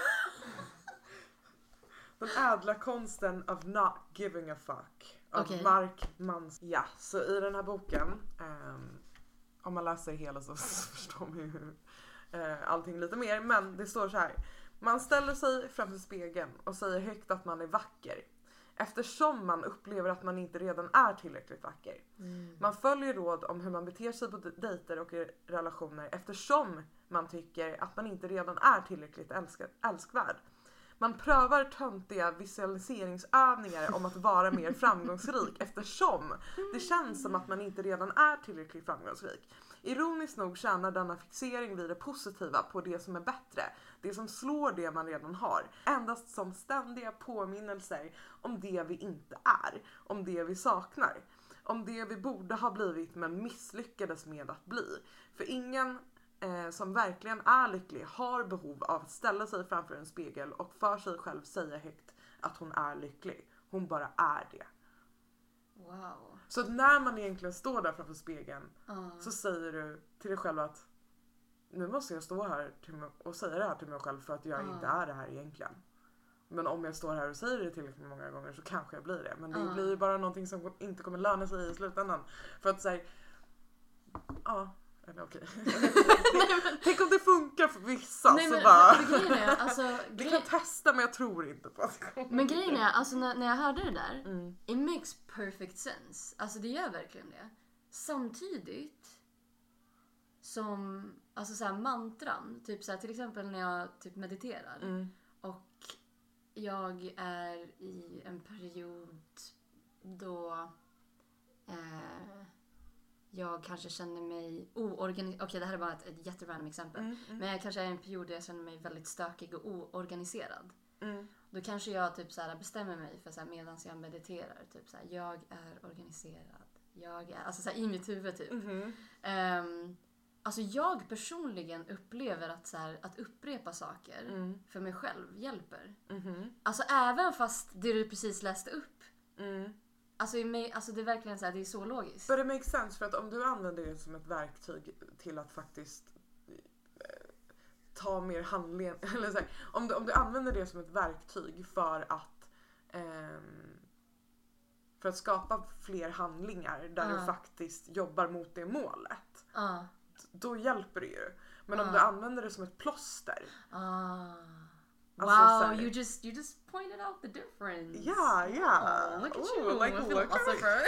Den ädla konsten of not giving a fuck. Av Okej. Mark Mans. Ja, så i den här boken, ehm, om man läser hela så förstår man ju eh, allting lite mer. Men det står så här. Man ställer sig framför spegeln och säger högt att man är vacker. Eftersom man upplever att man inte redan är tillräckligt vacker. Man följer råd om hur man beter sig på dejter och i relationer eftersom man tycker att man inte redan är tillräckligt älska- älskvärd. Man prövar töntiga visualiseringsövningar om att vara mer framgångsrik eftersom det känns som att man inte redan är tillräckligt framgångsrik. Ironiskt nog tjänar denna fixering vid det positiva på det som är bättre, det som slår det man redan har, endast som ständiga påminnelser om det vi inte är, om det vi saknar om det vi borde ha blivit men misslyckades med att bli. För ingen eh, som verkligen är lycklig har behov av att ställa sig framför en spegel och för sig själv säga högt att hon är lycklig. Hon bara är det. Wow. Så att när man egentligen står där framför spegeln Ja. så säger du till dig själv att nu måste jag stå här och säga det här till mig själv för att jag Ja. inte är det här egentligen. Men om jag står här och säger det tillräckligt många gånger så kanske jag blir det. Men det Ja. blir ju bara någonting som inte kommer löna sig i slutändan. För att säga, ja, eller okej. Tänk om det vissa Nej, så men, bara. för är, alltså, grej, kan testa men jag tror inte på att det kommer. men grejen är, alltså när, när jag hörde det där, Mm. it makes perfect sense. Alltså det gör verkligen det. Samtidigt som, alltså så här mantran, typ så här, till exempel när jag typ mediterar Mm. och jag är i en period då eh, jag kanske känner mig oorganiserad. Okej, det här är bara ett, ett jätterandom exempel. Mm. Mm. Men jag kanske är i en period där jag känner mig väldigt stökig och oorganiserad. Mm. Då kanske jag typ så här bestämmer mig för så medan jag mediterar. Typ så här, jag är organiserad. Jag är, alltså så här, i mitt huvud typ. Ehm, alltså jag personligen upplever att, så här, att upprepa saker Mm. för mig själv hjälper. Mhm. Alltså även fast det du precis läste upp. Mm. Alltså, alltså det är verkligen så här, det är så logiskt. But it makes sense för att om du använder det som ett verktyg till att faktiskt eh, ta mer handling, eller så här, om, du, om du använder det som ett verktyg för att ehm, för att skapa fler handlingar där Ja. du faktiskt jobbar mot det målet. Ja. Då hjälper det ju. Men om Ja. du använder det som ett plåster. Wow, you just you just pointed out the difference. Ja, ja. Oh, look at Ooh, you, like a philosopher.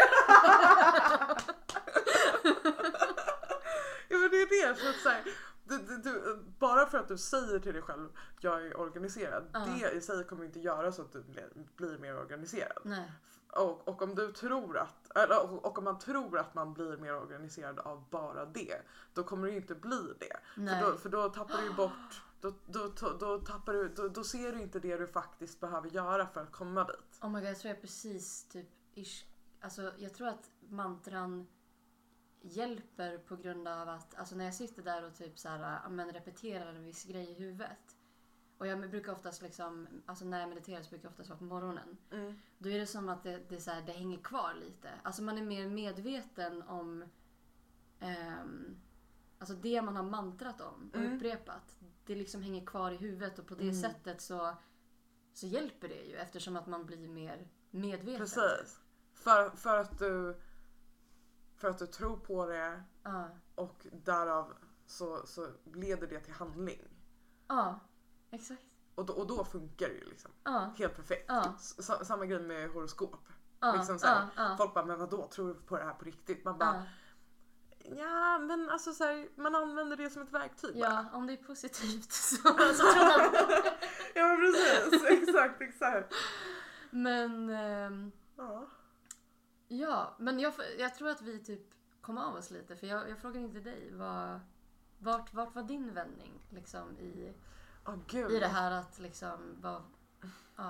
Ja men det är det. Så att, så här, du, du, du, bara för att du säger till dig själv jag är organiserad. Ja. Det i sig kommer inte göra så att du blir, blir mer organiserad. Nej. Och, och om du tror att, eller, och, om man tror att man blir mer organiserad av bara det. Då kommer ju inte bli det. För då, för då tappar du ju bort då, då, då, tappar du, då, då ser du inte det du faktiskt behöver göra för att komma dit. Oh my god, jag tror jag precis typ ish, Alltså jag tror att mantran hjälper på grund av att alltså när jag sitter där och typ så här, men repeterar en viss grej i huvudet. Och jag brukar oftast liksom, alltså när jag mediterar så brukar jag oftast vara på morgonen. Mm. Då är det som att det, det, så här, det hänger kvar lite. Alltså man är mer medveten om ehm, alltså det man har mantrat om och Mm. upprepat. Det liksom hänger kvar i huvudet och på det Mm. sättet så, så hjälper det ju eftersom att man blir mer medveten. Precis. För, för att du för att du tror på det Ja. och därav så, så leder det till handling. Ja. Exakt. Och då, och då funkar det ju liksom. Ja. Helt perfekt. S- samma grej med horoskop. Liksom så här. Folk bara, men vadå, tror du på det här på riktigt? Man bara, Ja. men alltså så här, man använder det som ett verktyg bara. ja, om det är positivt så, så tror man på det. Ja men precis, exakt exakt. Men ehm, Ja. ja, men jag, jag tror att vi typ kom av oss lite för jag, jag frågar inte dig. Vad, vart, vart var din vändning liksom i, gud. i det här att liksom vara...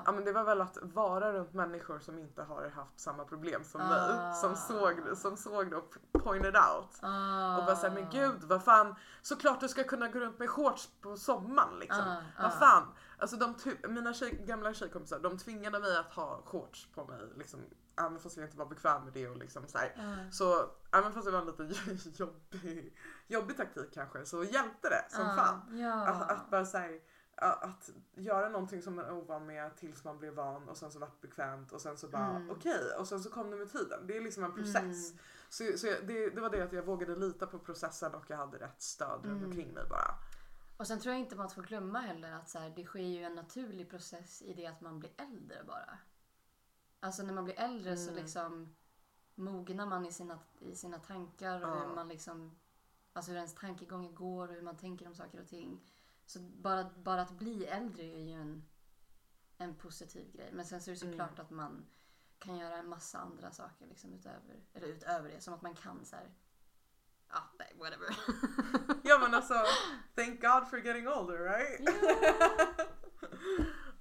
Ja men det var väl att vara runt människor som inte har haft samma problem som Ah. mig. Som såg, som såg det och pointed out. Ah, Och bara såhär, men gud vad fan. Såklart du ska kunna gå runt med shorts på sommaren liksom. Ah, Vad ah. fan. Alltså de mina tjej, gamla tjejkompisar de tvingade mig att ha shorts på mig. Liksom, även fast jag inte var bekväm med det. Och liksom, så, här. Ah, så även fast det var en lite jobbig, jobbig taktik kanske så hjälpte det som ah, fan. Ja. Att, att bara säga att göra någonting som man är ovan med tills man blev van och sen så vart bekvämt och sen så bara Mm. okej och sen så kom det med tiden. Det är liksom en process. Mm. Så, så jag, det, det var det att jag vågade lita på processen och jag hade rätt stöd runt Mm. omkring mig bara. Och sen tror jag inte man får glömma heller att så här, det sker ju en naturlig process i det att man blir äldre bara. Alltså när man blir äldre så Mm. liksom mognar man i sina, i sina tankar och Ja. hur man liksom Alltså hur ens tankegångar går och hur man tänker om saker och ting. Så bara, bara att bli äldre är ju en, en positiv grej. Men sen så är det Mm. såklart att man kan göra en massa andra saker liksom utöver, eller utöver det. Som att man kan så här. Ja, nej, whatever. Ja men alltså, thank God for getting older right?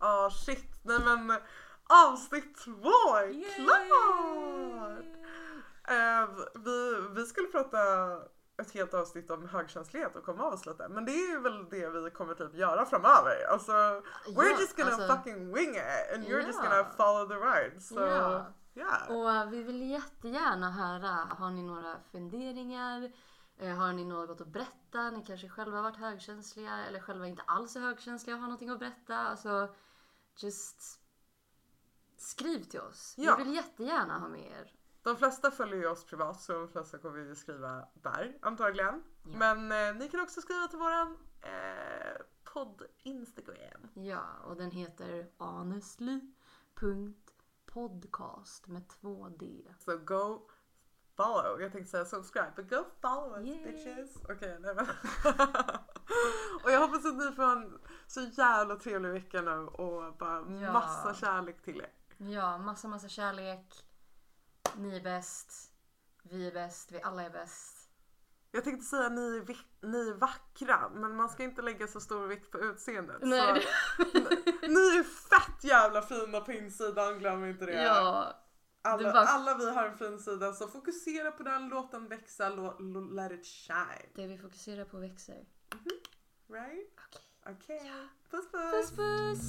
Ja shit, nej men avsnitt två är klart! Eh, vi, vi skulle prata ett helt avsnitt om högkänslighet och komma av oss lite. Men det är väl det vi kommer typ göra framöver. Alltså, we're Ja, just gonna alltså- fucking wing it and you're just Ja. gonna follow the ride. So, Ja. yeah. Och eh, vi vill jättegärna höra. Har ni några funderingar? Eh, Har ni något att berätta? Ni kanske själva har varit högkänsliga eller själva inte alls är högkänsliga och har någonting att berätta. Alltså, just skriv till oss. Ja. Vi vill jättegärna ha med er. De flesta följer ju oss privat så de flesta kommer ju skriva där antagligen. Ja. Men eh, ni kan också skriva till våran eh, podd Instagram. Ja, och den heter honestly.podcast med två D. Så go follow. Jag tänkte säga subscribe, but go follow us Yay. bitches. Okej, nej men. och jag hoppas att ni får en så jävla trevlig vecka nu och bara Ja. massa kärlek till er. Ja, massa, massa kärlek. Ni är bäst. Vi är bäst. Vi alla är bäst. Jag tänkte säga ni är, ni är vackra, men man ska inte lägga så stor vikt på utseendet. Nej. Så, ni, är fett jävla fina på insidan, glöm inte det. Ja. alla, var- alla vi har en fin sida, så fokusera på den, låt den växa, let it shine. Det vi fokuserar på växer. Mm-hmm. Right? Okej. Okej. Puss puss! Puss puss!